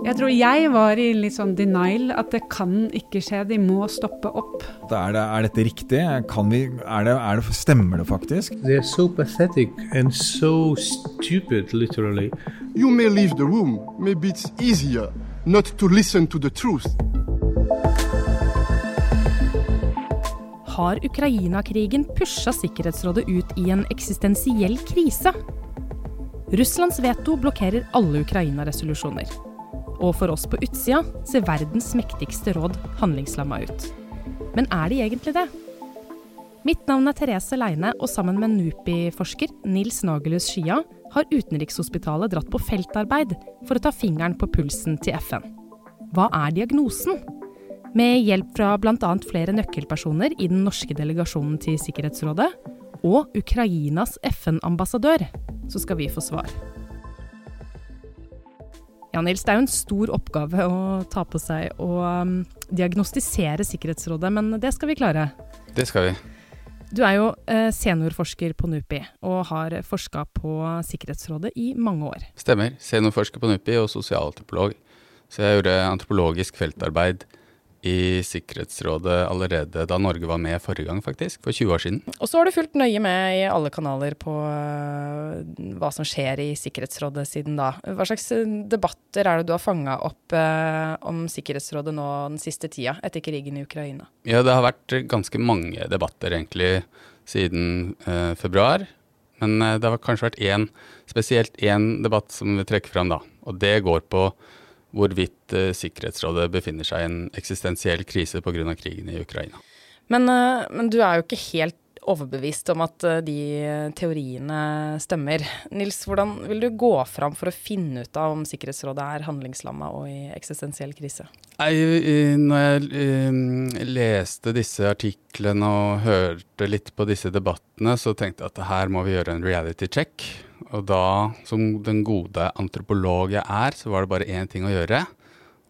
Jeg tror jeg var i litt sånn denial, at det kan ikke skje, de må stoppe opp. Er, det, er dette riktig? Vi, er det, er det, stemmer det faktisk? They're so pathetic and so stupid, literally. You may leave the room. Maybe it's easier not to listen to the truth. Har Ukraina-krigen pusha Sikkerhetsrådet ut i en eksistensiell krise? Russlands veto blokkerer alle Ukraina-resolusjoner. Og for oss på utsida ser verdens mektigste råd handlingslamma ut. Men er de egentlig det? Mitt navn er Therese Leine, og sammen med NUPI-forsker Nils Nagelhus Skia har Utenrikshospitalet dratt på feltarbeid for å ta fingeren på pulsen til FN. Hva er diagnosen? Med hjelp fra bl.a. flere nøkkelpersoner i den norske delegasjonen til Sikkerhetsrådet og Ukrainas FN-ambassadør, så skal vi få svar. Ja, Nils, det er jo en stor oppgave å ta på seg å um, diagnostisere Sikkerhetsrådet, men det skal vi klare. Det skal vi. Du er jo eh, seniorforsker på NUPI og har forska på Sikkerhetsrådet i mange år. Stemmer. Seniorforsker på NUPI og sosialantropolog. Så jeg gjorde antropologisk feltarbeid i Sikkerhetsrådet allerede da Norge var med forrige gang, faktisk. For 20 år siden. Og så har du fulgt nøye med i alle kanaler på uh, hva som skjer i Sikkerhetsrådet siden da. Hva slags eh, debatter er det du har fanga opp uh, om Sikkerhetsrådet nå den siste tida, etter krigen i Ukraina? Ja, det har vært ganske mange debatter egentlig siden uh, februar. Men det har kanskje vært én, spesielt én debatt som vi trekker fram da. Og det går på hvorvidt uh, Sikkerhetsrådet befinner seg i en eksistensiell krise pga. krigen i Ukraina. Men, uh, men, du er jo ikke helt overbevist om at uh, de teoriene stemmer. Nils, hvordan vil du gå fram for å finne ut av om Sikkerhetsrådet er handlingslamma og i eksistensiell krise? Nei, når jeg leste disse artiklene og hørte litt på disse debattene, så tenkte jeg at her må vi gjøre en reality check. Og da, som den gode antropolog jeg er, så var det bare én ting å gjøre.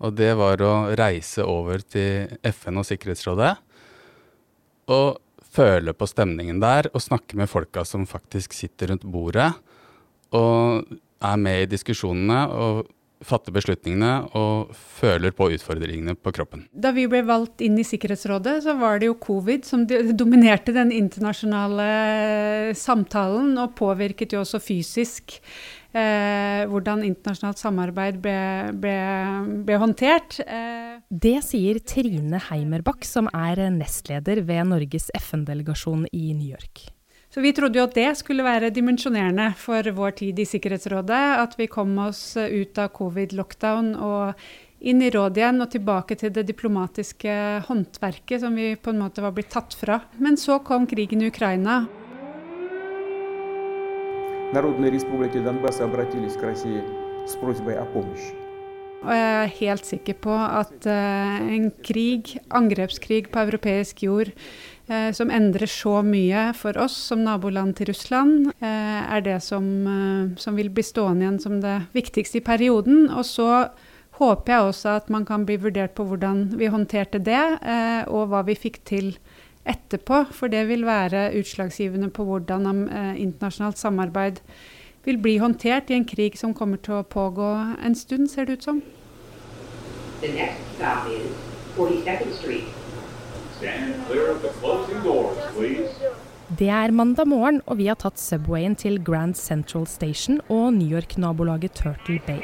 Og det var å reise over til FN og Sikkerhetsrådet og føle på stemningen der og snakke med folka som faktisk sitter rundt bordet og er med i diskusjonene. og fatter beslutningene og føler på utfordringene på kroppen. Da vi ble valgt inn i Sikkerhetsrådet, så var det jo covid som dominerte den internasjonale samtalen, og påvirket jo også fysisk eh, hvordan internasjonalt samarbeid ble, ble, ble håndtert. Eh. Det sier Trine Heimerbakk, som er nestleder ved Norges FN-delegasjon i New York. Så vi trodde jo at det skulle være dimensjonerende for vår tid i Sikkerhetsrådet. At vi kom oss ut av covid-lockdown og inn i rådet igjen og tilbake til det diplomatiske håndverket som vi på en måte var blitt tatt fra. Men så kom krigen i Ukraina. Og jeg er helt sikker på at uh, en krig, angrepskrig på europeisk jord, eh, som endrer så mye for oss som naboland til Russland, eh, er det som, eh, som, vil bli stående igjen som det viktigste i perioden. Og så håper jeg også at man kan bli vurdert på hvordan vi håndterte det, eh, og hva vi fikk til etterpå. For det vil være utslagsgivende på hvordan eh, internasjonalt samarbeid vil bli håndtert i en krig som kommer til å pågå en stund, ser det ut som. The next stop is 42nd Street. Det er mandag morgen, og vi har tatt Subwayen til Grand Central Station og New York-nabolaget Turtle Bay.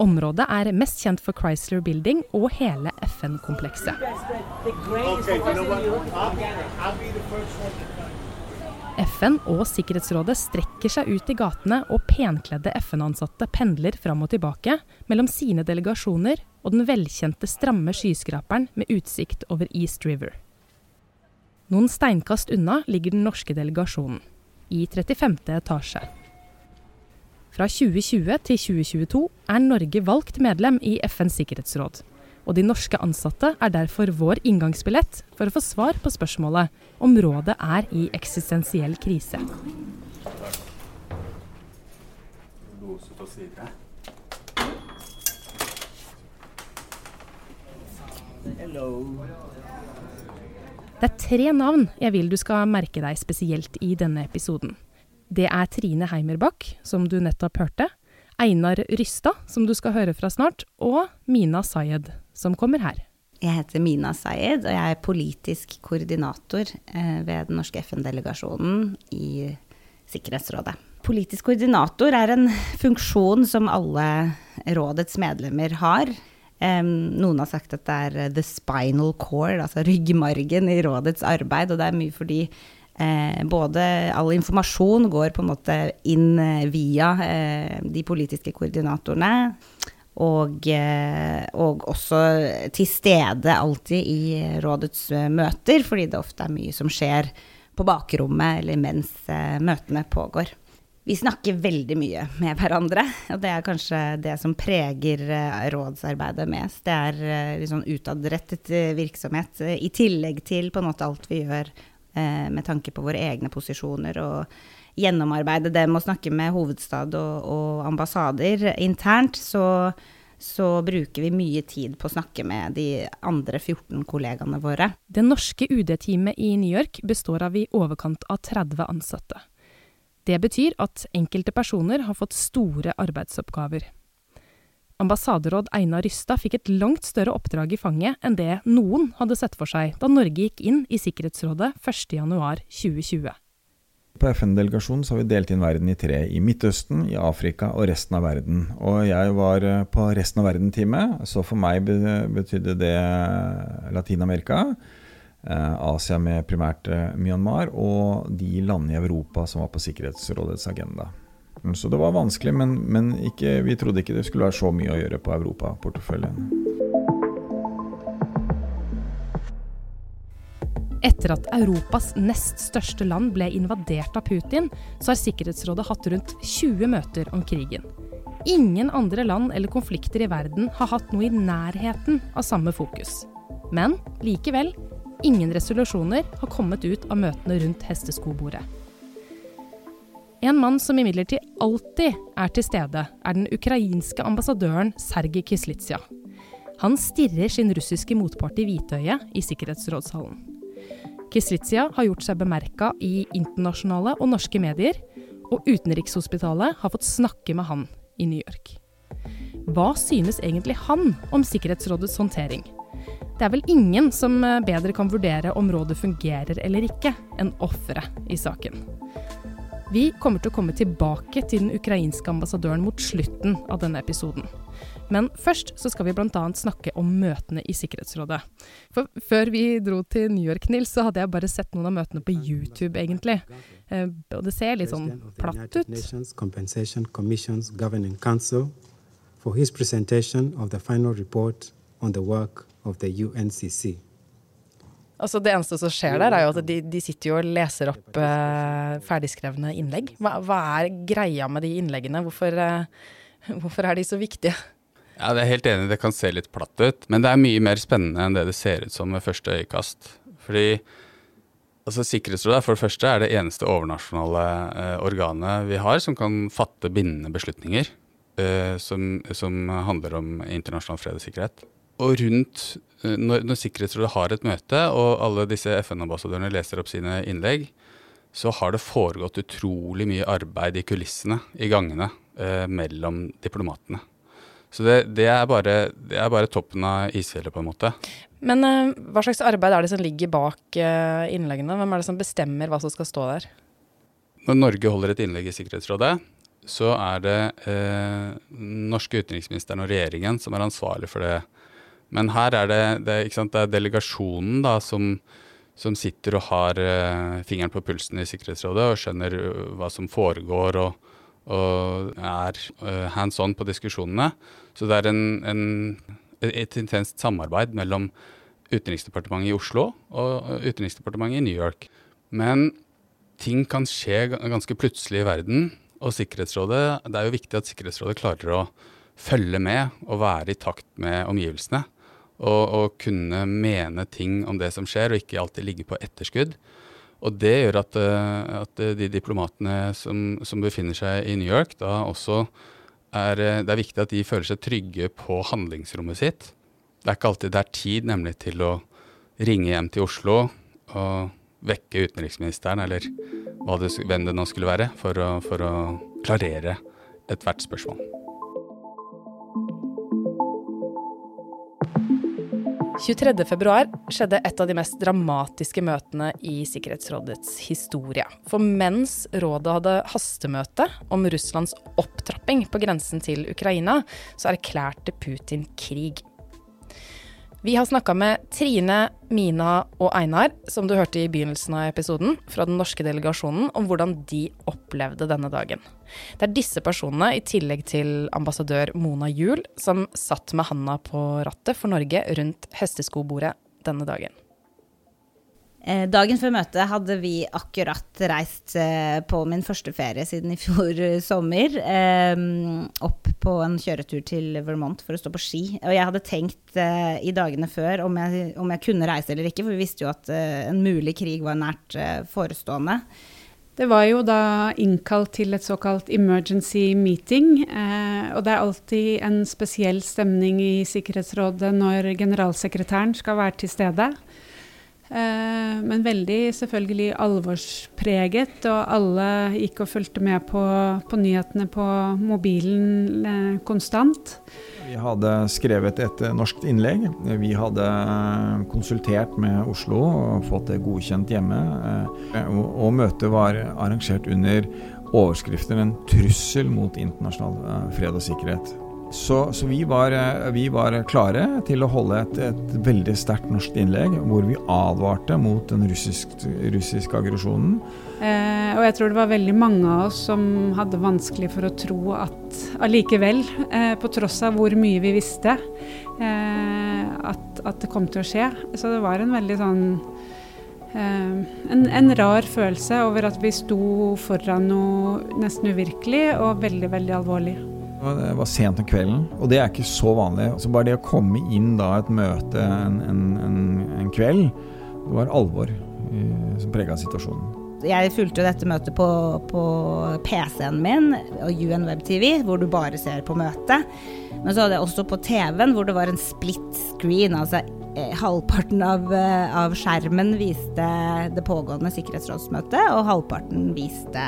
Området er mest kjent for Chrysler Building og hele FN-komplekset. FN og Sikkerhetsrådet strekker seg ut i gatene, og penkledde FN-ansatte pendler fram og tilbake mellom sine delegasjoner og den velkjente stramme skyskraperen med utsikt over East River. Noen steinkast unna ligger den norske delegasjonen, i 35. etasje. Fra 2020 til 2022 er Norge valgt medlem i FNs sikkerhetsråd og de norske ansatte er derfor vår inngangsbillett for å få svar på spørsmålet om rådet er i eksistensiell krise. Det er tre navn jeg vil du skal merke deg spesielt i denne episoden. Det er Trine Heimerbakk, som du nettopp hørte, Einar Rystad, som du skal høre fra snart, og Mina Sayed, som kommer her. Jeg heter Mina Sayed, og jeg er politisk koordinator eh, ved den norske FN-delegasjonen i Sikkerhetsrådet. Politisk koordinator er en funksjon som alle rådets medlemmer har. Noen har sagt at det er the spinal cord, altså ryggmargen i rådets arbeid, og det er mye fordi Eh, både all informasjon går på en måte inn eh, via eh, de politiske koordinatorene. Og, eh, og, også til stede alltid i rådets eh, møter, fordi det ofte er mye som skjer på bakrommet eller mens eh, møtene pågår. Vi snakker veldig mye med hverandre, og det er kanskje det som preger rådsarbeidet mest. Det er litt sånn utadrettet virksomhet, i tillegg til på en måte alt vi gjør Eh, med tanke på våre egne posisjoner, og gjennomarbeide dem og snakke med hovedstad og, og ambassader internt, så, så bruker vi mye tid på å snakke med de andre 14 kollegaene våre. Det norske UD-teamet i New York består av i overkant av 30 ansatte. Det betyr at enkelte personer har fått store arbeidsoppgaver. Ambassaderåd Einar Rystad fikk et langt større oppdrag i fanget enn det noen hadde sett for seg da Norge gikk inn i Sikkerhetsrådet 1.1.2020. På FN-delegasjonen har vi delt inn verden i tre. I Midtøsten, i Afrika og resten av verden. Og jeg var eh, på resten av verden-time, så for meg betydde det Latin-Amerika. Eh, Asia med primært eh, Myanmar, og de landene i Europa som var på Sikkerhetsrådets agenda. Så det var vanskelig, men, men ikke, vi trodde ikke det skulle være så mye å gjøre på Europaporteføljen. Etter at Europas nest største land ble invadert av Putin, så har Sikkerhetsrådet hatt rundt 20 møter om krigen. Ingen andre land eller konflikter i verden har hatt noe i nærheten av samme fokus. Men likevel, ingen resolusjoner har kommet ut av møtene rundt hesteskobordet. En mann som imidlertid alltid er til stede, er den ukrainske ambassadøren Sergij Kislitsja. Han stirrer sin russiske motpart i hvitøyet i Sikkerhetsrådshallen. Kislitsja har gjort seg bemerka i internasjonale og norske medier, og Utenrikshospitalet har fått snakke med han i New York. Hva synes egentlig han om Sikkerhetsrådets håndtering? Det er vel ingen som bedre kan vurdere om rådet fungerer eller ikke, enn offeret i saken. Vi kommer til å komme tilbake til den ukrainske ambassadøren mot slutten av denne episoden. Men først så skal vi bl.a. snakke om møtene i Sikkerhetsrådet. For før vi dro til New York, Nils, så hadde jeg bare sett noen av møtene på YouTube, egentlig. Eh, og det ser litt sånn platt ut. For his presentation of the final report on the work of the UNCC. Altså Det eneste som skjer der, er jo at de, de sitter jo og leser opp uh, ferdigskrevne innlegg. Hva, hva, er greia med de innleggene? Hvorfor, uh, hvorfor, er de så viktige? Ja, det er helt enig, det kan se litt platt ut. Men det er mye mer spennende enn det det ser ut som ved første øyekast. Fordi altså Sikkerhetsrådet for det første er det eneste overnasjonale uh, organet vi har som kan fatte bindende beslutninger som, som handler om internasjonal fred og sikkerhet. Og rundt eh, når, når, Sikkerhetsrådet har et møte, og alle disse FN-ambassadørene leser opp sine innlegg, så har det foregått utrolig mye arbeid i kulissene, i gangene, eh, mellom diplomatene. Så det, det, er bare, det, er bare, toppen av isfjellet, på en måte. Men eh, hva slags arbeid er det som ligger bak eh, innleggene? Hvem er det som bestemmer hva som skal stå der? Når Norge holder et innlegg i Sikkerhetsrådet, så er det eh, norske utenriksministeren og regjeringen som er ansvarlig for det men her er det, det, sant, det er delegasjonen da, som, som, sitter og har uh, fingeren på pulsen i Sikkerhetsrådet og skjønner uh, hva som foregår og, og er uh, hands on på diskusjonene. Så det er en, en, et intenst samarbeid mellom Utenriksdepartementet i Oslo og Utenriksdepartementet i New York. Men ting kan skje ganske plutselig i verden, og Sikkerhetsrådet, det er jo viktig at Sikkerhetsrådet klarer å følge med og være i takt med omgivelsene og, og, kunne mene ting om det som skjer, og ikke alltid ligge på etterskudd. Og det gjør at, eh, at de diplomatene som, som, befinner seg i New York, da også er eh, Det er viktig at de føler seg trygge på handlingsrommet sitt. Det er ikke alltid det er tid nemlig til å ringe hjem til Oslo og vekke utenriksministeren, eller det, hvem det nå skulle være, for å, for å klarere ethvert spørsmål. 23.2 skjedde et av de mest dramatiske møtene i Sikkerhetsrådets historie. For mens rådet hadde hastemøte om Russlands opptrapping på grensen til Ukraina, så erklærte Putin krig. Vi har snakka med Trine, Mina og Einar, som du hørte i begynnelsen av episoden, fra den norske delegasjonen, om hvordan de opplevde denne dagen. Det er disse personene, i tillegg til ambassadør Mona Juel, som satt med handa på rattet for Norge rundt hesteskobordet denne dagen. Eh, dagen før møtet hadde vi akkurat reist eh, på min første ferie siden i fjor eh, sommer. Opp på en kjøretur til Vermont for å stå på ski. Og jeg hadde tenkt i dagene før om jeg, om jeg kunne reise eller ikke, for vi visste jo at en mulig krig var nært forestående. Det var jo da innkalt til et såkalt emergency meeting. og det er alltid en spesiell stemning i Sikkerhetsrådet når generalsekretæren skal være til stede. Eh, men veldig selvfølgelig alvorspreget, og alle gikk og fulgte med på, på nyhetene på mobilen eh, konstant. Vi hadde skrevet et norskt norsk innlegg. Vi hadde konsultert med Oslo og fått det godkjent hjemme. Og møtet var arrangert under overskriften 'En trussel mot internasjonal fred og sikkerhet'. Så, så vi, var, eh, vi, var, klare til å holde et, et veldig sterkt norsk innlegg hvor vi advarte mot den russiske aggresjonen. Eh, og jeg tror det var veldig mange av oss som hadde vanskelig for å tro at allikevel, eh, på tross av hvor mye vi visste, eh, at, at, det kom til å skje. Så det var en veldig sånn eh, en, en, rar følelse over at vi sto foran noe nesten uvirkelig og veldig, veldig alvorlig. Det var sent om kvelden, og det er ikke så vanlig. Så bare det å komme inn da et møte en, en, en, en kveld, det var alvor uh, som prega situasjonen. Jeg fulgte jo dette møtet på, på PC-en min og UN Web TV, hvor du bare ser på møtet. Men så hadde jeg også på TV-en, hvor det var en split screen, altså Eh, halvparten av, eh, av, skjermen viste det pågående sikkerhetsrådsmøtet, og halvparten viste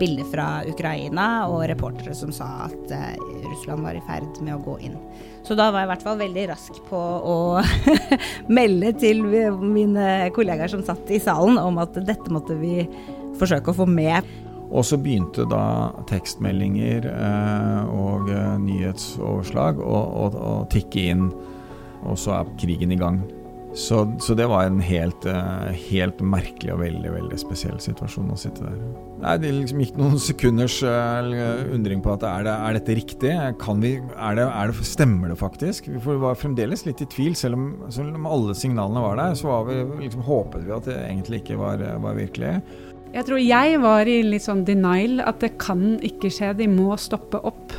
bilder fra Ukraina og reportere som sa at uh, Russland var i ferd med å gå inn. Så da var jeg i hvert fall veldig rask på å melde til mine kollegaer som satt i salen om at dette måtte vi forsøke å få med. Og så begynte da tekstmeldinger eh, og nyhetsoverslag å tikke inn og så er krigen i gang. Så, så det var en helt, eh, helt, merkelig og veldig veldig spesiell situasjon å sitte der. Nei, Det liksom gikk noen sekunders uh, undring på at er, det, er dette riktig? Vi, er det, er det, stemmer det faktisk? Vi var fremdeles litt i tvil, selv om, selv om alle signalene var der. Så var vi, liksom, håpet vi at det egentlig ikke var, var virkelig. Jeg tror jeg var i litt sånn denial, at det kan ikke skje, de må stoppe opp.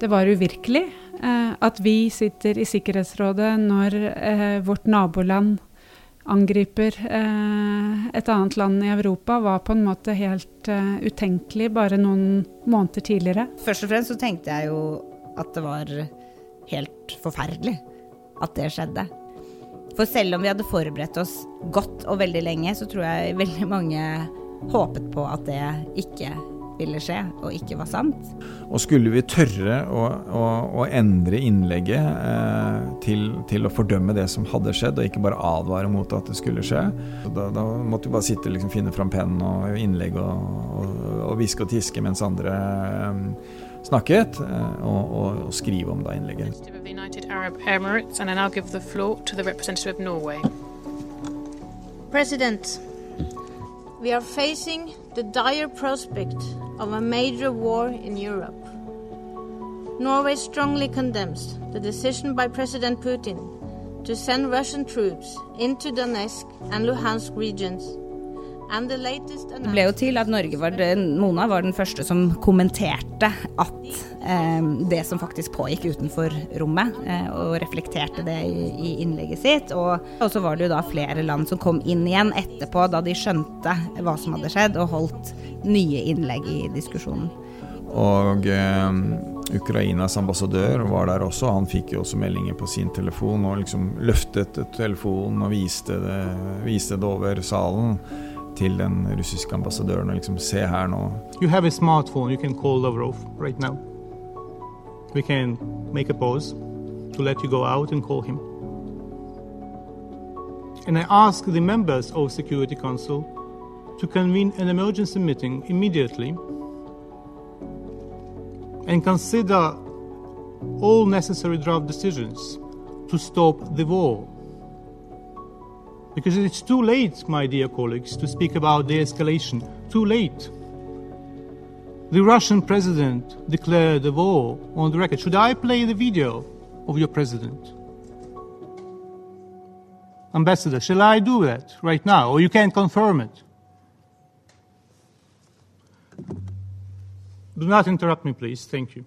Det var uvirkelig. Eh, at vi sitter i Sikkerhetsrådet når eh, vårt naboland angriper eh, et annet land i Europa, var på en måte helt utenkelig bare noen måneder tidligere. Først og fremst så tenkte jeg jo at det var helt forferdelig at det skjedde. For selv om vi hadde forberedt oss godt og veldig lenge, så tror jeg veldig mange håpet på at det ikke ville skje, og ikke var sant. Og skulle vi tørre å, å, å endre innlegget eh, til, til, å fordømme det som hadde skjedd, og ikke bare advare mot at det skulle skje, da, da, måtte vi bare sitte liksom, finne fram pennen og innlegg og hviske og, og, tiske mens andre eh, snakket, og, og, og, skrive om da innlegget. President, we are facing the dire prospect of a major war in Europe. Norway strongly condemns the decision by President Putin to send Russian troops into Donetsk and Luhansk regions Det ble jo til at Norge var den, Mona var den første som kommenterte at eh, det som faktisk pågikk utenfor rommet, eh, og reflekterte det i, i innlegget sitt. Og, og, så var det jo da flere land som kom inn igjen etterpå, da de skjønte hva som hadde skjedd, og holdt nye innlegg i diskusjonen. Og eh, Ukrainas ambassadør var der også. Han fikk jo også meldinger på sin telefon og liksom løftet telefonen og viste det, viste det over salen til den russiske ambassadøren og liksom Se her nå. You have a smartphone, you can call Lavrov right now. We can make a pause to let you go out and call him. And I ask the members of Security Council to convene an emergency meeting immediately and consider all necessary draft decisions to stop the war. Because it's too late, my dear colleagues, to speak about de escalation. Too late. The Russian president declared a war on the record. Should I play the video of your president? Ambassador, shall I do that right now, or you can confirm it? Do not interrupt me, please. Thank you.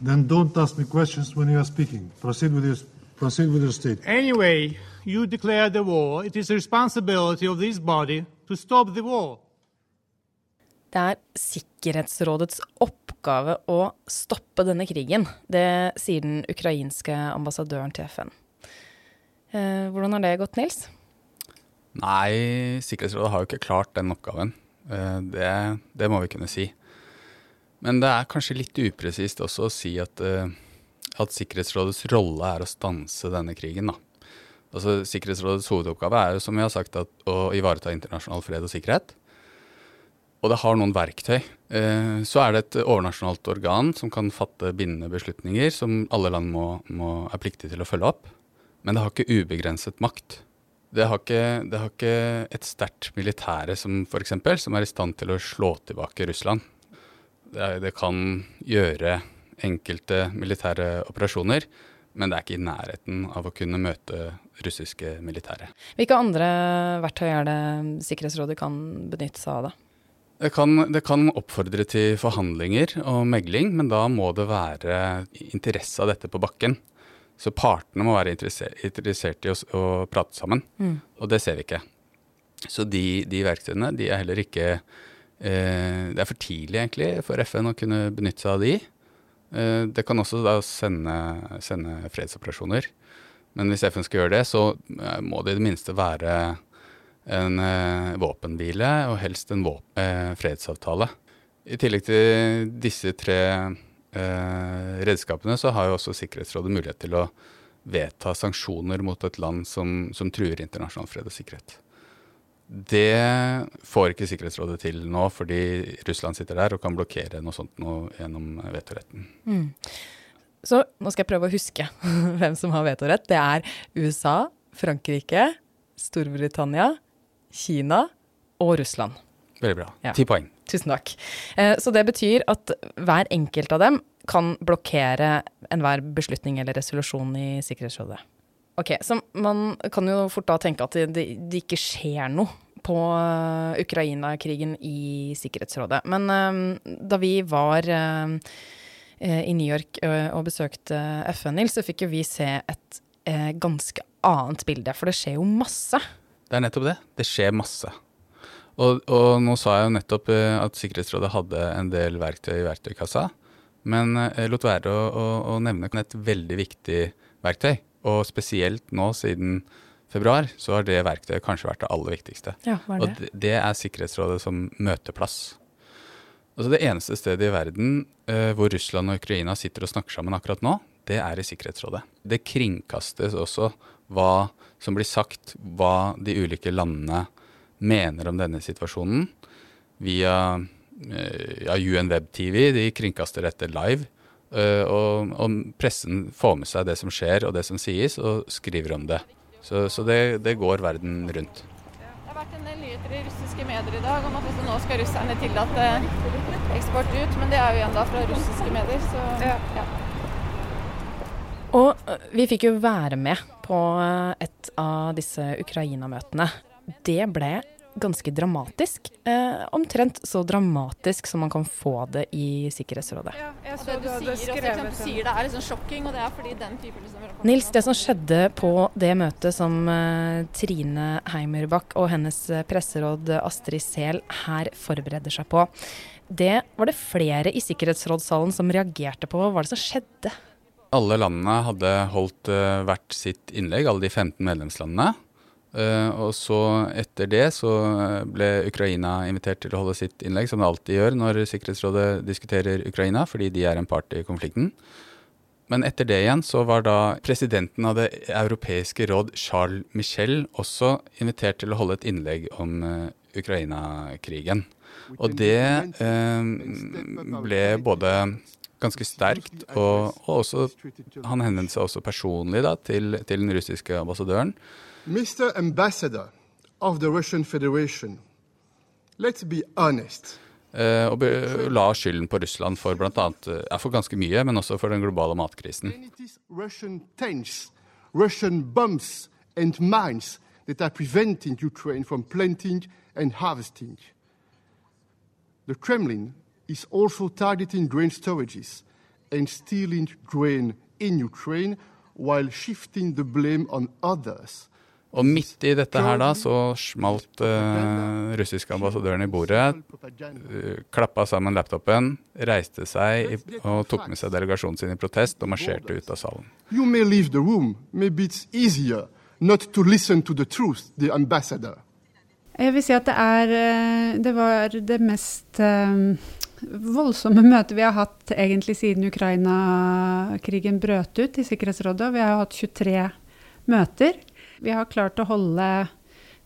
Then don't ask me questions when you are speaking. Proceed with your, proceed with your statement. Anyway, you declare the war. It is the responsibility of this body to stop the war. Det er Sikkerhetsrådets oppgave å stoppe denne krigen. Det sier den ukrainske ambassadøren til FN. Eh, hvordan har det gått, Nils? Nei, Sikkerhetsrådet har jo ikke klart den oppgaven. Eh, det, det, må vi kunne si. Men det er kanskje litt upresist også å si at, eh, at Sikkerhetsrådets rolle er å stanse denne krigen. da. Altså Sikkerhetsrådets hovedoppgave er jo, som vi har sagt, at, å ivareta internasjonal fred og sikkerhet. Og det har noen verktøy. Eh, så er det et overnasjonalt organ som kan fatte bindende beslutninger som alle land må, må, er pliktige til å følge opp. Men det har ikke ubegrenset makt. Det har ikke, det har ikke et sterkt militære som f.eks. som er i stand til å slå tilbake Russland. Det, det, kan gjøre enkelte militære operasjoner, men det er ikke i nærheten av å kunne møte russiske militære. Hvilke andre verktøy er det Sikkerhetsrådet kan benytte seg av, da? Det kan, det kan, oppfordre til forhandlinger og megling, men da må det være interesse av dette på bakken. Så partene må være interessert, interessert i å, å, prate sammen, mm. og det ser vi ikke. Så de, de verktøyene de er heller ikke eh, Det er for tidlig egentlig for FN å kunne benytte seg av de. Eh, det kan også da sende, sende, fredsoperasjoner. Men hvis FN skal gjøre det, så eh, må det i det minste være en eh, våpenhvile, og helst en fredsavtale. I tillegg til disse tre eh, redskapene, så har jo også Sikkerhetsrådet mulighet til å vedta sanksjoner mot et land som, som truer internasjonal fred og sikkerhet. Det får ikke Sikkerhetsrådet til nå, fordi Russland sitter der og kan blokkere noe sånt nå gjennom vetoretten. Mm. Så nå skal jeg prøve å huske hvem som har vetorett. Det er USA, Frankrike, Storbritannia, Kina og Russland. Veldig bra. Ti ja. poeng. Tusen takk. Eh, så det betyr at hver enkelt av dem kan blokkere enhver beslutning eller resolusjon i Sikkerhetsrådet. Ok, Så man kan jo fort da tenke at det, det, ikke skjer noe på uh, Ukraina-krigen i Sikkerhetsrådet. Men uh, da vi var uh, i New York og besøkte FN, så fikk jo vi se et ganske annet bilde. For det skjer jo masse. Det er nettopp det. Det skjer masse. Og, og, nå sa jeg jo nettopp eh, at Sikkerhetsrådet hadde en del verktøy i verktøykassa. Men jeg eh, lot være å, å, å, nevne et veldig viktig verktøy. Og spesielt nå siden februar, så har det verktøyet kanskje vært det aller viktigste. Ja, det? Og det, det er Sikkerhetsrådet som møteplass. Altså Det eneste stedet i verden uh, hvor Russland og Ukraina sitter og snakker sammen akkurat nå, det er i Sikkerhetsrådet. Det kringkastes også hva som blir sagt, hva de ulike landene mener om denne situasjonen via uh, ja, UN Web TV. De kringkaster dette live. Eh, og, og, pressen får med seg det som skjer og det som sies, og skriver om det. Så, så det, det, går verden rundt. Det har vært en del nyheter i russiske medier i dag om at nå skal russerne tillate eksport ut, men det er jo igjen da fra russiske medier, så ja. Og eh, vi fikk jo være med på et av disse Ukraina-møtene. Det ble ganske dramatisk. Eh, omtrent så dramatisk som man kan få det i Sikkerhetsrådet. Ja, jeg så det du sier, og for sier det er liksom shocking, og det er fordi den type liksom Nils, det som skjedde på det møtet som eh, Trine Heimerbakk og hennes eh, presseråd Astrid Sehl her forbereder seg på, det var det flere i Sikkerhetsrådssalen som reagerte på. Hva var det som skjedde? Alle landene hadde holdt uh, hvert sitt innlegg, alle de 15 medlemslandene. Uh, og så etter det så ble Ukraina invitert til å holde sitt innlegg, som det alltid gjør når Sikkerhetsrådet diskuterer Ukraina, fordi de er en part i konflikten. Men etter det igjen så var da presidenten av Det europeiske råd, Charles Michel, også invitert til å holde et innlegg om uh, Ukraina-krigen. Og det uh, ble både ganske sterkt. Og, og også, han henvendte seg også personlig da, til, til, den russiske ambassadøren. Mr. Ambassador of the Russian Federation, let's be honest. Eh, og la skylden på Russland for bl.a. Eh, for ganske mye, men også for den globale matkrisen. Russian tanks, Russian bombs and mines that are preventing Ukraine from planting and harvesting. The Kremlin is also targeting grain storages and stealing grain in Ukraine while shifting the blame on others. Og midt i dette her da, så smalt uh, russiske ambassadøren i bordet, uh, klappa sammen laptopen, reiste seg og tok med seg delegasjonen sin i protest og marsjerte ut av salen. You may leave the room. Maybe it's easier not to listen to the truth, the ambassador. Jeg vil si at det er eh, Det var det mest um voldsomme møtet vi har hatt egentlig siden Ukraina-krigen brøt ut i Sikkerhetsrådet. Vi har hatt 23 møter. Vi har klart å holde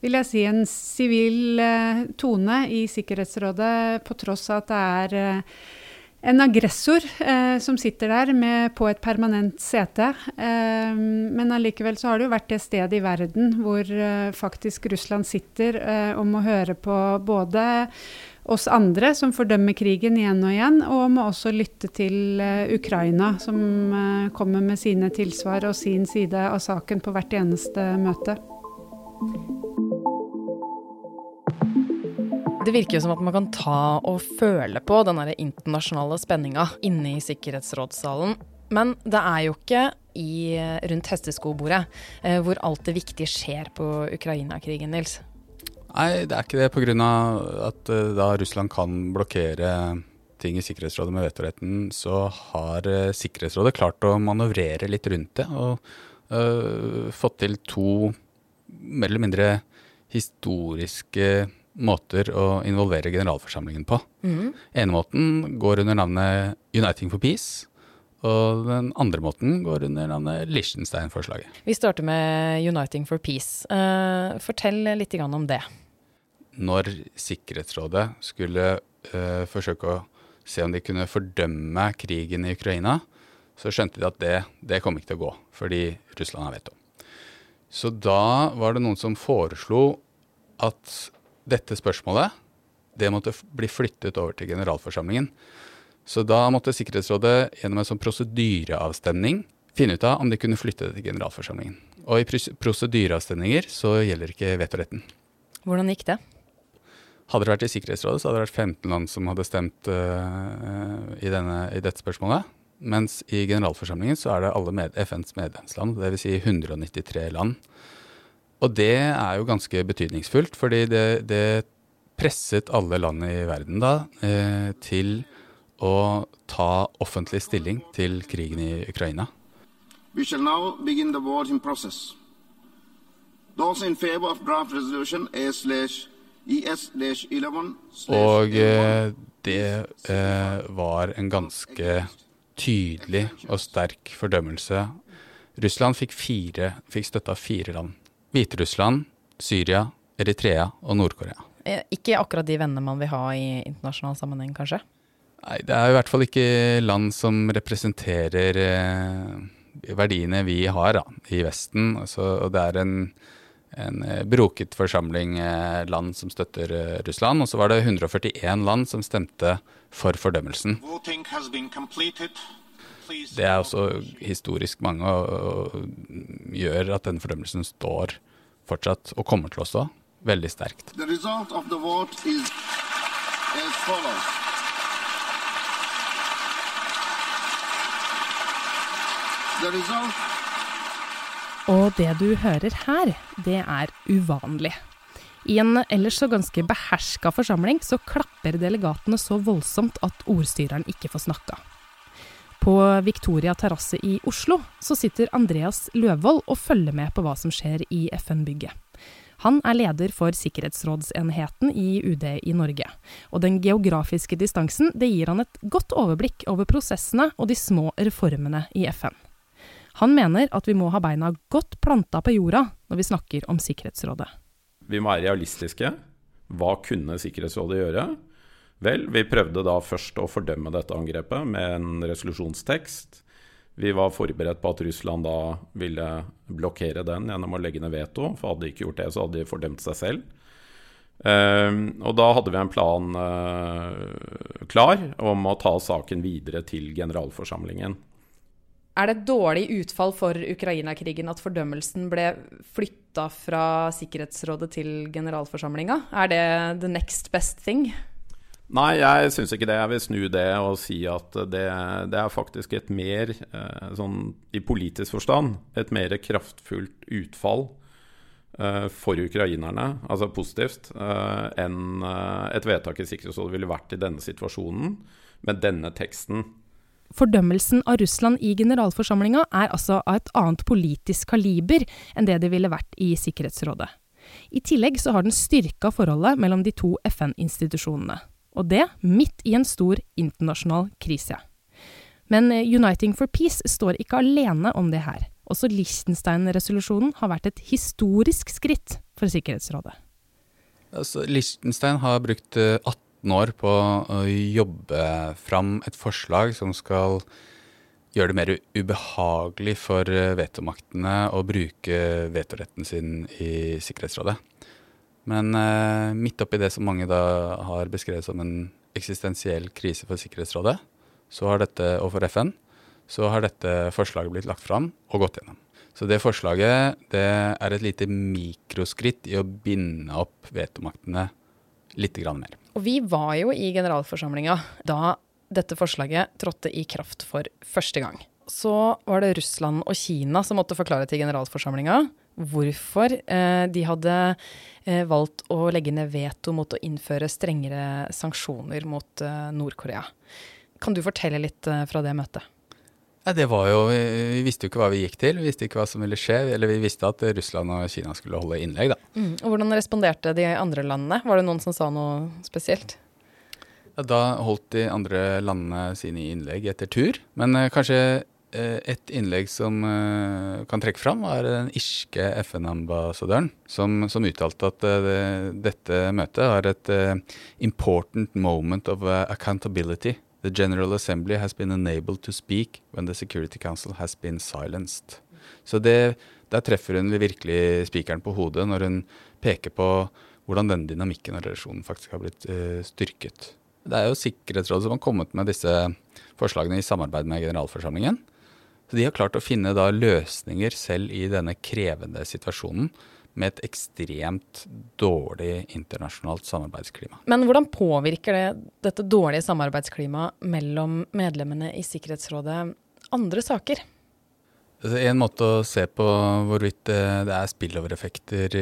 vil jeg si, en sivil eh, tone i Sikkerhetsrådet, på tross av at det er eh, en aggressor eh, som sitter der med, på et permanent sete. Eh, men allikevel så har det jo vært det stedet i verden hvor eh, faktisk Russland sitter eh, og må høre på både oss andre som fordømmer krigen igjen og igjen, og må også lytte til uh, Ukraina, som uh, kommer med sine tilsvar og sin side av saken på hvert eneste møte. Det virker jo som at man kan ta og føle på den internasjonale spenninga inne i Sikkerhetsrådssalen. Men det er jo ikke i, rundt hesteskobordet eh, hvor alt det viktige skjer på Ukraina-krigen, Nils. Nei, det er ikke det pga. at uh, da Russland kan blokkere ting i Sikkerhetsrådet med vetoretten, så har uh, Sikkerhetsrådet klart å manøvrere litt rundt det. Og øh, fått til to mer eller mindre historiske måter å involvere generalforsamlingen på. Mm. ene måten går under navnet Uniting for Peace. Og den andre måten går under navnet Liechtenstein-forslaget. Vi starter med Uniting for Peace. Uh, fortell litt om det. Når Sikkerhetsrådet skulle uh, forsøke å se om de kunne fordømme krigen i Ukraina, så skjønte de at det, det kom ikke til å gå, fordi Russland har veto. Så da var det noen som foreslo at dette spørsmålet det måtte bli flyttet over til generalforsamlingen. Så da måtte Sikkerhetsrådet gjennom en sånn prosedyreavstemning finne ut av om de kunne flytte det til generalforsamlingen. Og i prosedyreavstemninger så gjelder ikke vetoretten. Hvordan gikk det? Hadde det vært i Sikkerhetsrådet, så hadde det vært 15 land som hadde stemt uh, i, denne, i, dette spørsmålet. Mens i generalforsamlingen så er det alle med, FNs medlemsland, dvs. Si 193 land. Og det er jo ganske betydningsfullt, fordi det, det presset alle land i verden da uh, til å ta offentlig stilling til krigen i Ukraina. We shall now begin the voting process. Those in favor of draft resolution ES-11 Og eh, det eh, var en ganske tydelig og sterk fordømmelse. Russland fikk, fire, fikk støtte av fire land. Hviterussland, Syria, Eritrea og Nord-Korea. Eh, ikke akkurat de vennene man vil ha i internasjonal sammenheng, kanskje? Nei, det er i hvert fall ikke land som representerer eh, verdiene vi har da, i Vesten. Altså, og det er en, en eh, broket forsamling eh, land som støtter Russland. Og så var det 141 land som stemte for fordømmelsen. Det er også historisk mange og, og gjør at den fordømmelsen står fortsatt, og kommer til å stå. veldig sterkt. The result of the vote is as follows. The result Og det du hører her, det er uvanlig. I en ellers så ganske beherska forsamling så klapper delegatene så voldsomt at ordstyreren ikke får snakka. På Victoria terrasse i Oslo så sitter Andreas Løvold og følger med på hva som skjer i FN-bygget. Han er leder for sikkerhetsrådsenheten i UD i Norge. Og den geografiske distansen det gir han et godt overblikk over prosessene og de små reformene i FN. Han mener at vi må ha beina godt planta på jorda når vi snakker om Sikkerhetsrådet. Vi må være realistiske. Hva kunne Sikkerhetsrådet gjøre? Vel, vi prøvde da først å fordømme dette angrepet med en resolusjonstekst. Vi var forberedt på at Russland da ville blokkere den gjennom å legge ned veto. For hadde de ikke gjort det, så hadde de fordømt seg selv. Uh, og da hadde vi en plan uh, klar om å ta saken videre til generalforsamlingen. Er det et dårlig utfall for Ukraina-krigen at fordømmelsen ble flytta fra Sikkerhetsrådet til generalforsamlinga? Er det the next best thing? Nei, jeg syns ikke det. Jeg vil snu det og si at det, det er faktisk et mer, eh, sånn i politisk forstand, et mer kraftfullt utfall eh, for ukrainerne, altså positivt, eh, enn et vedtak i Sikkerhetsrådet ville vært i denne situasjonen, med denne teksten. Fordømmelsen av Russland i generalforsamlinga er altså av et annet politisk kaliber enn det det ville vært i Sikkerhetsrådet. I tillegg så har den styrka forholdet mellom de to FN-institusjonene. Og det midt i en stor internasjonal krise. Men eh, Uniting for Peace står ikke alene om det her. Også Liechtenstein-resolusjonen har vært et historisk skritt for Sikkerhetsrådet. Altså, Liechtenstein har brukt 18 eh, 18 år på å jobbe fram et forslag som skal gjøre det mer ubehagelig for eh, vetomaktene å bruke vetoretten sin i Sikkerhetsrådet. Men eh, midt oppi det som mange da har beskrevet som en eksistensiell krise for Sikkerhetsrådet, så har dette, og for FN, så har dette forslaget blitt lagt fram og gått gjennom. Så det forslaget det er et lite mikroskritt i å binde opp vetomaktene litt mer. Og vi var jo i generalforsamlinga da dette forslaget trådte i kraft for første gang. Så var det Russland og Kina som måtte forklare til generalforsamlinga hvorfor eh, de hadde eh, valgt å legge ned veto mot å innføre strengere sanksjoner mot eh, Nord-Korea. Kan du fortelle litt eh, fra det møtet? Ja, det var jo, Vi visste jo ikke hva vi gikk til, vi visste ikke hva som ville skje. Eller vi visste at Russland og Kina skulle holde innlegg, da. Mm. Og Hvordan responderte de andre landene? Var det noen som sa noe spesielt? Ja, da holdt de andre landene sine innlegg etter tur. Men eh, kanskje eh, et innlegg som eh, kan trekke fram, var den irske FN-ambassadøren, som, som, uttalte at det, dette møtet har et important moment of accountability The General Assembly has been enabled to speak when the Security Council has been silenced. Så det, Der treffer hun virkelig spikeren på hodet når hun peker på hvordan denne dynamikken og relasjonen faktisk har blitt uh, styrket. Det er jo Sikkerhetsrådet som har kommet med disse forslagene i samarbeid med generalforsamlingen. Så De har klart å finne da løsninger selv i denne krevende situasjonen med et ekstremt dårlig internasjonalt samarbeidsklima. Men hvordan påvirker det, dette dårlige samarbeidsklimaet mellom medlemmene i Sikkerhetsrådet andre saker? Altså, en måte å se på hvorvidt det er spillovereffekter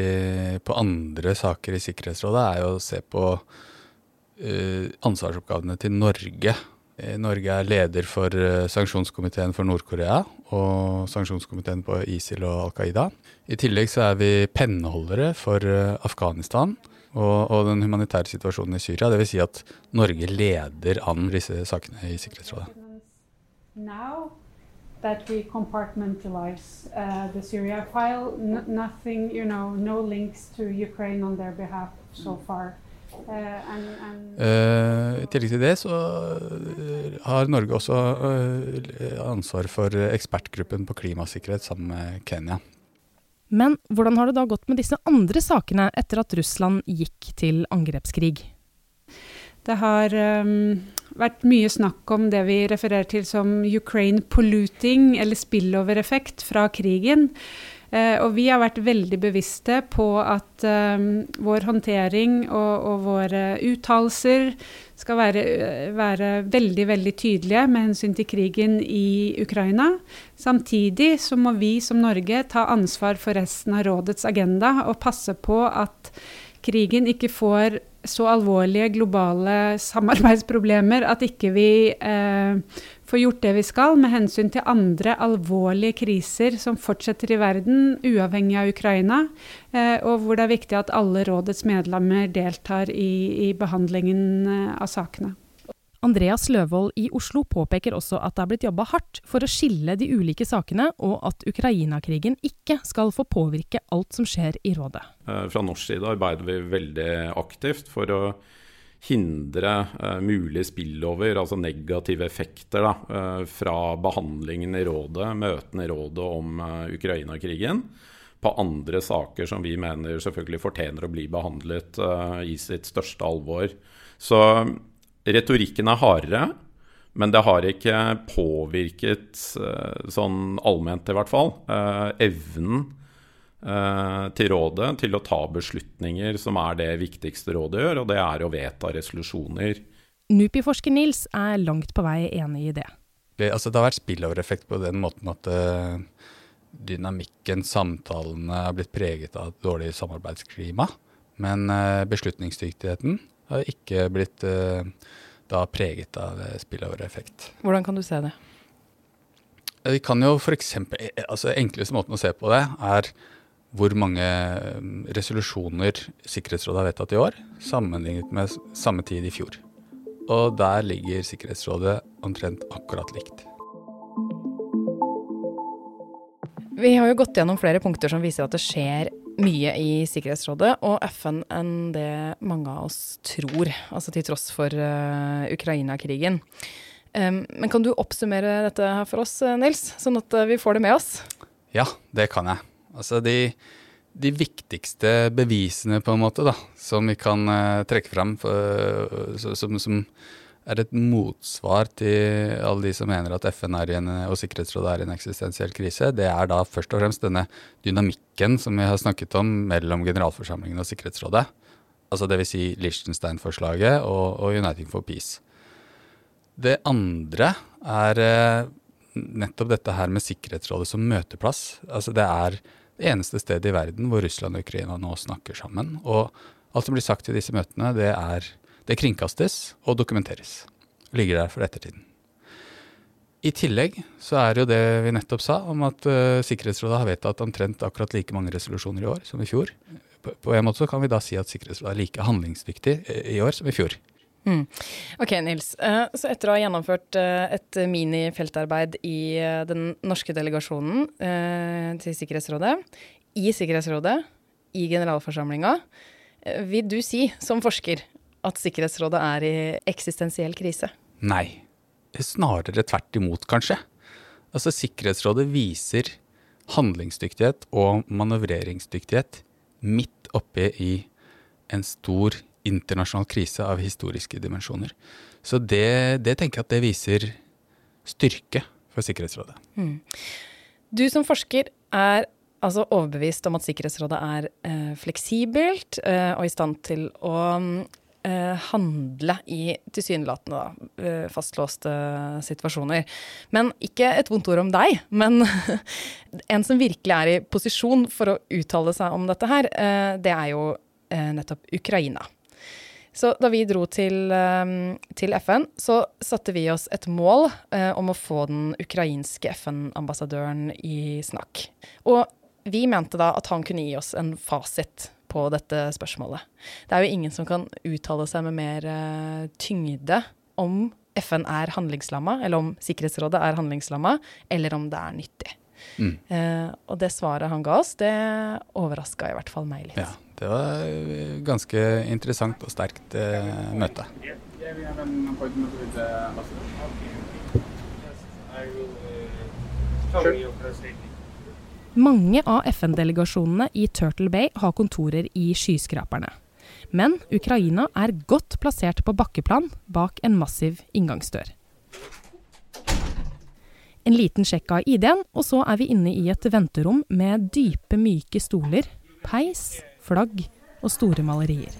på andre saker i Sikkerhetsrådet, er jo å se på uh, ansvarsoppgavene til Norge Eh, Norge er leder for eh, sanksjonskomiteen for Nord-Korea og sanksjonskomiteen på ISIL og Al Qaida. I tillegg så er vi penneholdere for eh, Afghanistan og, og den humanitære situasjonen i Syria. Dvs. Si at Norge leder an disse sakene i Sikkerhetsrådet. Now that we compartmentalize uh, the Syria file, nothing, you know, no links to Ukraine on their behalf so far. Uh, I tillegg til det så uh, har Norge også ansvar for ekspertgruppen på klimasikkerhet sammen med Kenya. Men hvordan har det da gått med disse andre sakene etter at Russland gikk til angrepskrig? Det har um, vært mye snakk om det vi refererer til som Ukraine polluting, eller spillover-effekt fra krigen. Eh, og vi har vært veldig bevisste på at um, vår håndtering og, og våre uttalelser skal være, være, veldig veldig tydelige med hensyn til krigen i Ukraina. Samtidig så må vi som Norge ta ansvar for resten av rådets agenda og passe på at krigen ikke får så alvorlige globale samarbeidsproblemer at ikke vi eh, får gjort det vi skal med hensyn til andre alvorlige kriser som fortsetter i verden, uavhengig av Ukraina, eh, og hvor det er viktig at alle rådets medlemmer deltar i, i behandlingen eh, av sakene. Andreas Løvold i Oslo påpeker også at det er blitt jobba hardt for å skille de ulike sakene, og at Ukraina-krigen ikke skal få påvirke alt som skjer i rådet. Eh, fra norsk side arbeider vi veldig aktivt for å hindre uh, mulig spillover, altså negative effekter, da, uh, fra behandlingen i rådet, møtene i rådet om uh, Ukraina-krigen, på andre saker som vi mener selvfølgelig fortjener å bli behandlet i sitt største alvor. Så retorikken er hardere, men det har ikke påvirket, sånn allment i hvert fall, evnen til rådet til å ta beslutninger som er det viktigste rådet gjør, og det er å vedta resolusjoner. NUPI-forsker Nils er langt på vei enig i det. Det, altså, det har vært spillovereffekt på den måten at uh, dynamikken, samtalene, har blitt preget av et dårlig samarbeidsklima. Men uh, beslutningsdyktigheten har ikke blitt uh, da preget av spillover-effekt. Hvordan kan du se det? Vi kan jo f.eks. altså Enkleste måten å se på det er hvor mange mm, resolusjoner Sikkerhetsrådet har vedtatt i år, sammenlignet med samme tid i fjor. Og der ligger Sikkerhetsrådet omtrent akkurat likt. Vi har jo gått gjennom flere punkter som viser at det skjer mye i Sikkerhetsrådet og FN enn det mange av oss tror, altså til tross for uh, Ukraina-krigen. Um, men kan du oppsummere dette her for oss, eh, Nils, sånn at vi får det med oss? Ja, det kan jeg. Altså de, de viktigste bevisene, på en måte, da, som vi kan uh, trekke fram, for, som, som er et motsvar til alle de som mener at FN en, og Sikkerhetsrådet er i en eksistensiell krise, det er da først og fremst denne dynamikken som vi har snakket om mellom generalforsamlingen og Sikkerhetsrådet. Altså dvs. Si Liechtenstein-forslaget og, og, Uniting for Peace. Det andre er eh, nettopp dette her med Sikkerhetsrådet som møteplass. Altså det er det eneste stedet i verden hvor Russland og Ukraina nå snakker sammen. Og alt som blir sagt i disse møtene, det er det kringkastes og dokumenteres. Ligger der for ettertiden. I tillegg så er det jo det vi nettopp sa, om at uh, Sikkerhetsrådet har vedtatt omtrent akkurat like mange resolusjoner i år som i fjor. På, på en måte så kan vi da si at Sikkerhetsrådet er like handlingsdyktig eh, i år som i fjor. Mm. Ok, Nils. Uh, så etter å ha gjennomført uh, et minifeltarbeid i den norske delegasjonen til Sikkerhetsrådet, i Sikkerhetsrådet, i generalforsamlinga, vil du si som forsker at Sikkerhetsrådet er i eksistensiell krise? Nei. Snarere tvert imot, kanskje. Altså, Sikkerhetsrådet viser handlingsdyktighet og manøvreringsdyktighet midt oppe i en stor internasjonal krise av historiske dimensjoner. Så det, det tenker jeg at det viser styrke for Sikkerhetsrådet. Mm. Du som forsker er altså overbevist om at Sikkerhetsrådet er eh, fleksibelt eh, og i stand til å eh, handle i tilsynelatende eh, fastlåste situasjoner. Men ikke et vondt ord om deg, men en som virkelig er i posisjon for å uttale seg om dette her, eh, det er jo eh, nettopp Ukraina. Så da vi dro til, eh, til, FN, så satte vi oss et mål eh, om å få den ukrainske FN-ambassadøren i snakk. Og vi mente da at han kunne gi oss en fasit på dette spørsmålet. Det er jo ingen som kan uttale seg med mer eh, tyngde om FN er handlingslamma, eller om Sikkerhetsrådet er handlingslamma, eller om det er nyttig. Mm. Eh, og det svaret han ga oss, det overraska i hvert fall meg litt. Ja, det var eh, ganske interessant og sterkt eh, møte. Mange av FN-delegasjonene i Turtle Bay har kontorer i skyskraperne. Men Ukraina er godt plassert på bakkeplan bak en massiv inngangsdør. En liten sjekk av ID-en, og så er vi inne i et venterom med dype, myke stoler, peis, flagg og store malerier.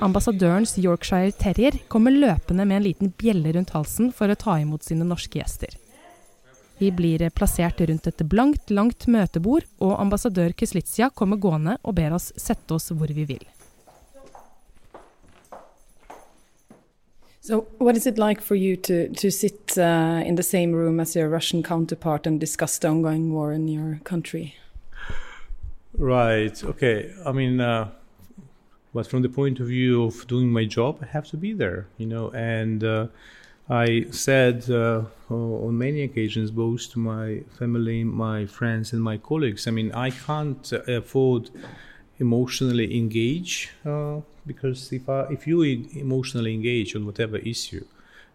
Ambassadørens Yorkshire terrier kommer løpende med en liten bjelle rundt halsen for å ta imot sine norske gjester. Vi blir plassert rundt et blankt, langt møtebord, og ambassadør Kyslitsia kommer gående og ber oss sette oss hvor vi vil. So, what is it like for you to to sit uh, in the same room as your Russian counterpart and discuss the ongoing war in your country? Right. Okay. I mean, uh, but from the point of view of doing my job, I have to be there, you know. And uh, I said uh, on many occasions, both to my family, my friends, and my colleagues, I mean, I can't afford emotionally engage uh, because if I, if you emotionally engage on whatever issue,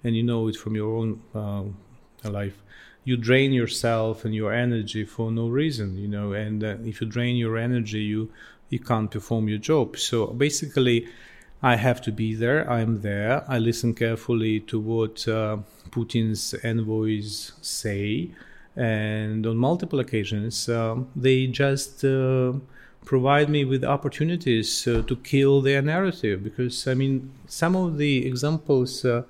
and you know it from your own uh, life, you drain yourself and your energy for no reason, you know. And uh, if you drain your energy, you you can't perform your job. So basically, I have to be there. I'm there. I listen carefully to what uh, Putin's envoys say, and on multiple occasions, um, they just uh, provide me with opportunities uh, to kill their narrative. Because I mean, some of the examples uh,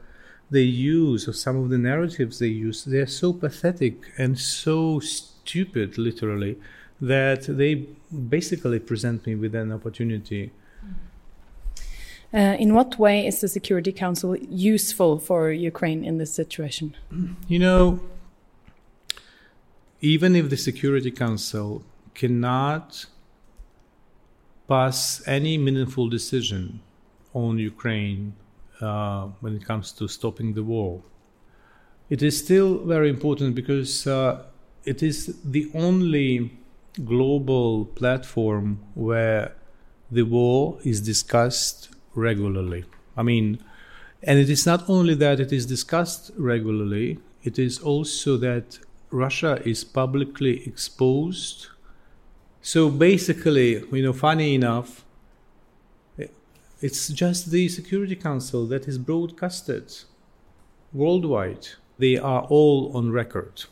they use, or some of the narratives they use, they are so pathetic and so stupid, literally, that they basically present me with an opportunity. Uh, in what way is the Security Council useful for Ukraine in this situation? You know, even if the Security Council cannot pass any meaningful decision on Ukraine uh, when it comes to stopping the war, it is still very important because uh, it is the only global platform where the war is discussed regularly. I mean, and it is not only that it is discussed regularly, it is also that Russia is publicly exposed. So basically, you know, funny enough, it's just the Security Council that is broadcasted worldwide. They are all on record,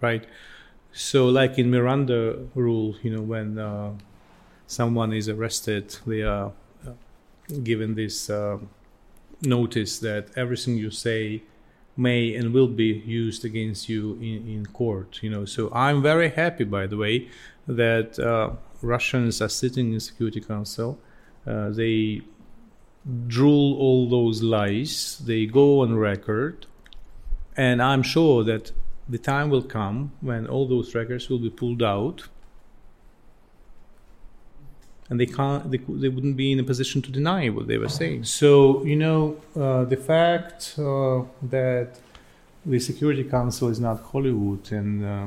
right? So, like in Miranda rule, you know, when uh, someone is arrested, they are uh, given this uh, notice that everything you say may and will be used against you in, in court. You know, so I'm very happy, by the way, that uh, Russians are sitting in Security Council. Uh, they drool all those lies. They go on record, and I'm sure that the time will come when all those records will be pulled out and they can't they, they wouldn't be in a position to deny what they were saying so you know uh, the fact uh, that the security council is not hollywood and uh,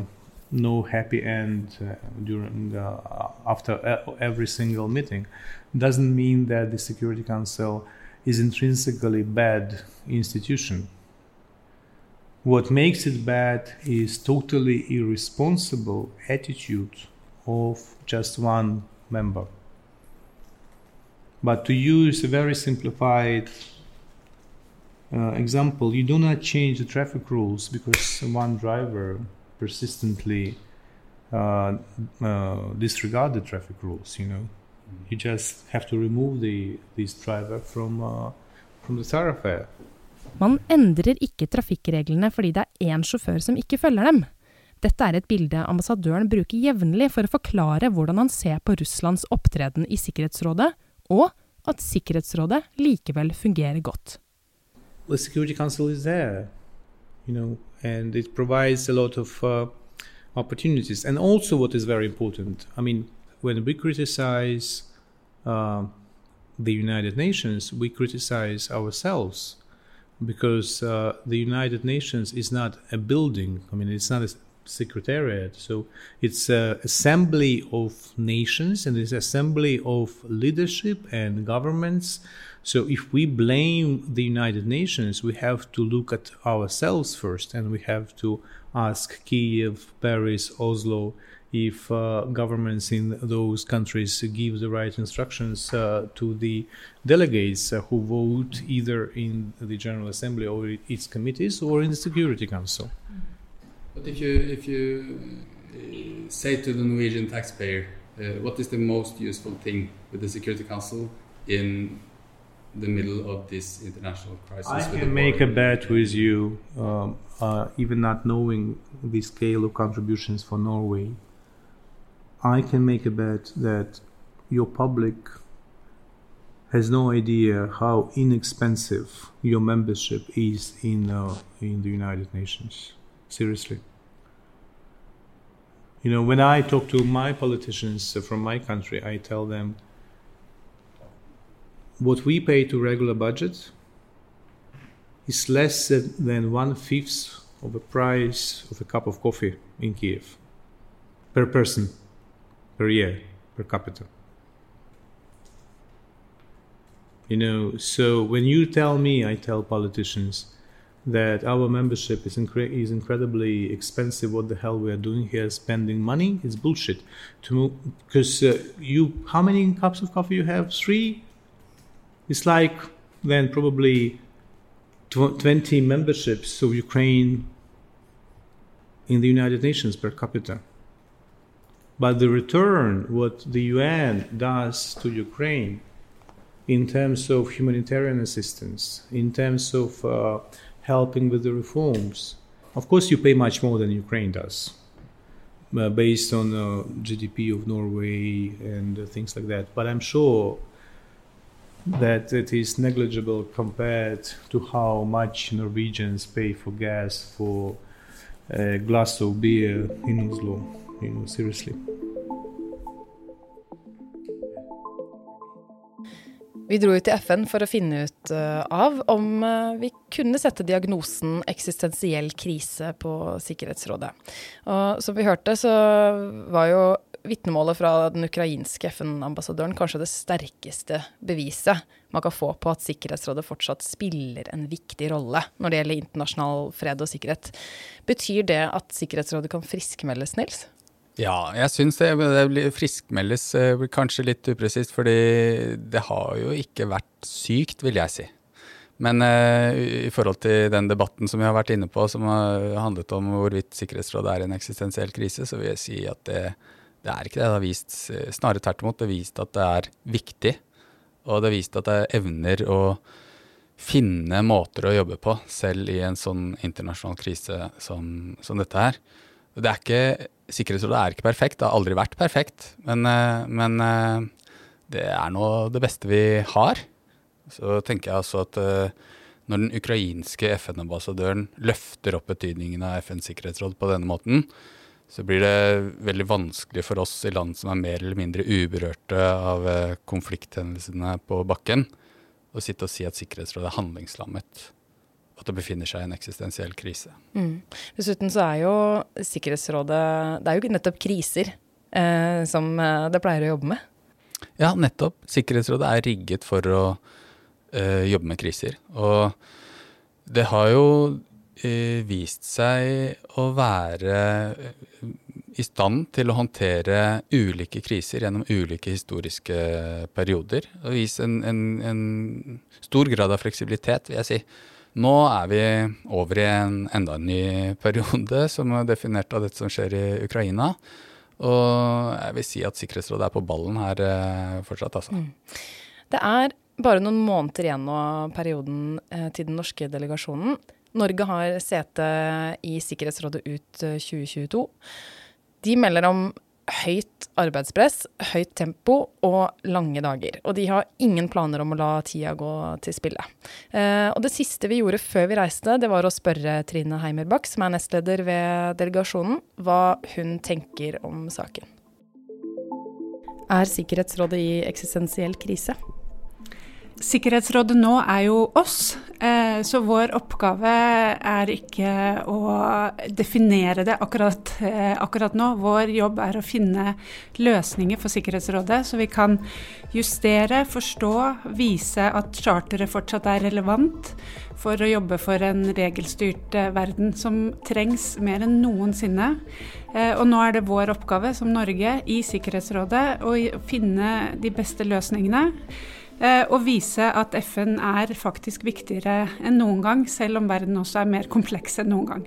no happy end uh, during uh, after every single meeting doesn't mean that the security council is intrinsically bad institution what makes it bad is totally irresponsible attitude of just one member. But to use a very simplified uh, example, you do not change the traffic rules because one driver persistently uh, uh, disregard the traffic rules. You know, you just have to remove the this driver from uh, from the thoroughfare. Man endrer ikke trafikkreglene fordi det er én sjåfør som ikke følger dem. Dette er et bilde ambassadøren bruker jevnlig for å forklare hvordan han ser på Russlands opptreden i Sikkerhetsrådet, og at Sikkerhetsrådet likevel fungerer godt. The Security Council is there, you know, and it provides a lot of uh, opportunities. And also, what is very important, I mean, when we criticize uh, the United Nations, we criticize ourselves. because uh, the United Nations is not a building. I mean, it's not a secretariat. So it's an assembly of nations and it's assembly of leadership and governments. So if we blame the United Nations, we have to look at ourselves first, and we have to ask Kiev, Paris, Oslo if uh, governments in those countries give the right instructions uh, to the delegates uh, who vote either in the General Assembly or its committees or in the Security Council. But if you if you uh, say to the Norwegian taxpayer, uh, what is the most useful thing with the Security Council in the middle of this international crisis? I can make a bet with you, um, uh, even not knowing the scale of contributions for Norway. I can make a bet that your public has no idea how inexpensive your membership is in uh, in the United Nations. Seriously. You know, when I talk to my politicians from my country, I tell them what we pay to regular budget is less than one fifth of the price of a cup of coffee in Kiev per person per year per capita. You know, so when you tell me, I tell politicians that our membership is, incre- is incredibly expensive. What the hell we are doing here, spending money? It's bullshit. To because uh, you, how many cups of coffee you have? Three. It's like then probably twenty memberships of Ukraine in the United Nations per capita. But the return, what the UN does to Ukraine in terms of humanitarian assistance, in terms of uh, helping with the reforms, of course, you pay much more than Ukraine does, uh, based on uh, GDP of Norway and uh, things like that. But I'm sure that it is negligible compared to how much Norwegians pay for gas for a glass of beer in Oslo. You know, seriously. Vi dro ut til FN for å finne ut uh, av om uh, vi kunne sette diagnosen eksistensiell krise på Sikkerhetsrådet. Og som vi hørte, så var jo vitnemålet fra den ukrainske FN-ambassadøren kanskje det sterkeste beviset man kan få på at Sikkerhetsrådet fortsatt spiller en viktig rolle når det gjelder internasjonal fred og sikkerhet. Betyr det at Sikkerhetsrådet kan friskmeldes, Nils? Ja, jeg syns det, det friskmeldes blir kanskje litt upresist, fordi det har jo ikke vært sykt, vil jeg si. Men uh, i forhold til den debatten som vi har vært inne på, som har handlet om hvorvidt Sikkerhetsrådet er i en eksistensiell krise, så vil jeg si at det, det er ikke det. Det har vist, snarere tvert imot, det har vist at det er viktig. Og det har vist at det evner å finne måter å jobbe på, selv i en sånn internasjonal krise som, som dette her. Det er ikke Sikkerhetsrådet er ikke perfekt, det har aldri vært perfekt. Men, eh, men eh, det er nå det beste vi har. Så tenker jeg altså at eh, når den ukrainske FN-ambassadøren løfter opp betydningen av FNs sikkerhetsråd på denne måten, så blir det veldig vanskelig for oss i land som er mer eller mindre uberørte av konflikthendelsene på bakken, å sitte og si at Sikkerhetsrådet er handlingslammet at det befinner seg i en eksistensiell krise. Mm. Dessuten så er jo Sikkerhetsrådet Det er jo nettopp kriser eh, som det pleier å jobbe med. Ja, nettopp. Sikkerhetsrådet er rigget for å eh, jobbe med kriser. Og det har jo eh, vist seg å være i stand til å håndtere ulike kriser gjennom ulike historiske perioder. Og vise en, en, en stor grad av fleksibilitet, vil jeg si. Nå er vi over i en enda en ny periode, som er definert av dette som skjer i Ukraina. Og jeg vil si at Sikkerhetsrådet er på ballen her fortsatt, altså. Mm. Det er bare noen måneder igjen av perioden eh, til den norske delegasjonen. Norge har sete i Sikkerhetsrådet ut 2022. De melder om høyt arbeidspress, høyt tempo og lange dager. Og de har ingen planer om å la tida gå til spille. Eh, og det siste vi gjorde før vi reiste, det var å spørre Trine Heimerbakk, som er nestleder ved delegasjonen, hva hun tenker om saken. Er Sikkerhetsrådet i eksistensiell krise? Sikkerhetsrådet nå er jo oss, eh, så vår oppgave er ikke å definere det akkurat, eh, akkurat, nå. Vår jobb er å finne løsninger for Sikkerhetsrådet, så vi kan justere, forstå, vise at charteret fortsatt er relevant for å jobbe for en regelstyrt eh, verden som trengs mer enn noensinne. Og nå er det vår oppgave som Norge i Sikkerhetsrådet å finne de beste løsningene. Eh, og vise at FN er faktisk viktigere enn noen gang, selv om verden også er mer kompleks enn noen gang.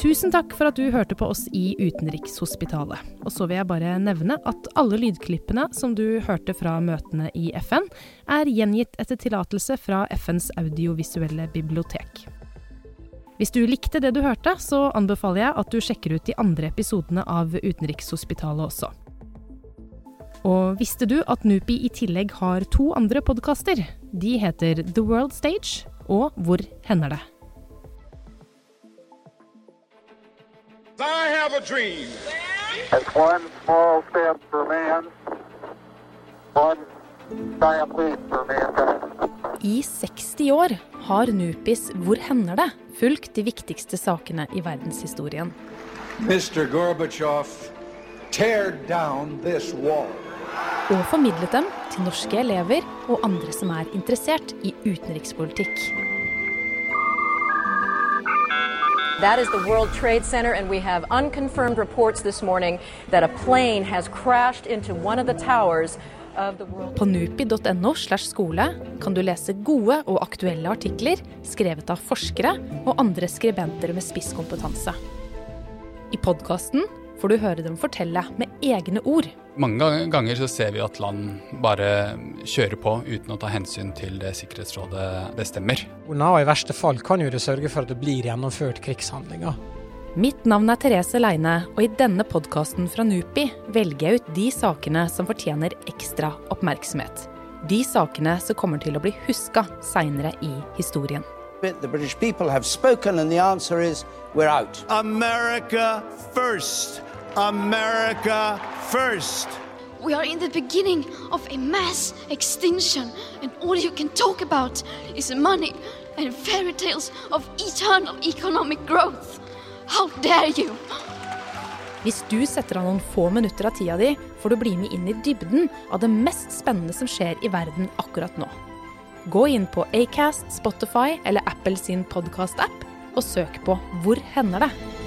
Tusen takk for at du hørte på oss i Utenrikshospitalet. Og så vil jeg bare nevne at alle lydklippene som du hørte fra møtene i FN, er gjengitt etter tillatelse fra FNs audiovisuelle bibliotek. Hvis du likte det du hørte, så anbefaler jeg at du sjekker ut de andre episodene av Utenrikshospitalet også. Og visste du at Nupi i tillegg har to andre podkaster? De heter The World Stage og Hvor hender det? I have a dream. It's one small step for man, one giant leap for mankind. I 60 år har Nupis Hvor hender det? fulgt de viktigste sakene i verdenshistorien. Mr. Gorbachev, tear down this wall og formidlet dem til norske elever og andre som er interessert i utenrikspolitikk. That is the World Trade Center, and we have unconfirmed reports this morning that a plane has crashed into one of the towers på nupi.no slash skole kan du lese gode og aktuelle artikler skrevet av forskere og andre skribenter med spisskompetanse. I podkasten får du høre dem fortelle med egne ord. Mange ganger så ser vi at land bare kjører på uten å ta hensyn til det Sikkerhetsrådet bestemmer. Og I verste fall kan jo det sørge for at det blir gjennomført krigshandlinger. Mitt navn er Therese Leine, og i denne podkasten fra NUPI velger jeg ut de sakene som fortjener ekstra oppmerksomhet. De sakene som kommer til å bli huska seinere i historien. The British people have spoken, and the answer is we're out. America first. America first. We are in the beginning of a mass extinction, and all you can talk about is money and fairy tales of eternal economic growth. How dare you! Hvis du setter av noen få minutter av tida di, får du bli med inn i dybden av det mest spennende som skjer i verden akkurat nå. Gå inn på Acast, Spotify eller Apple sin podkast-app og søk på Hvor hender det?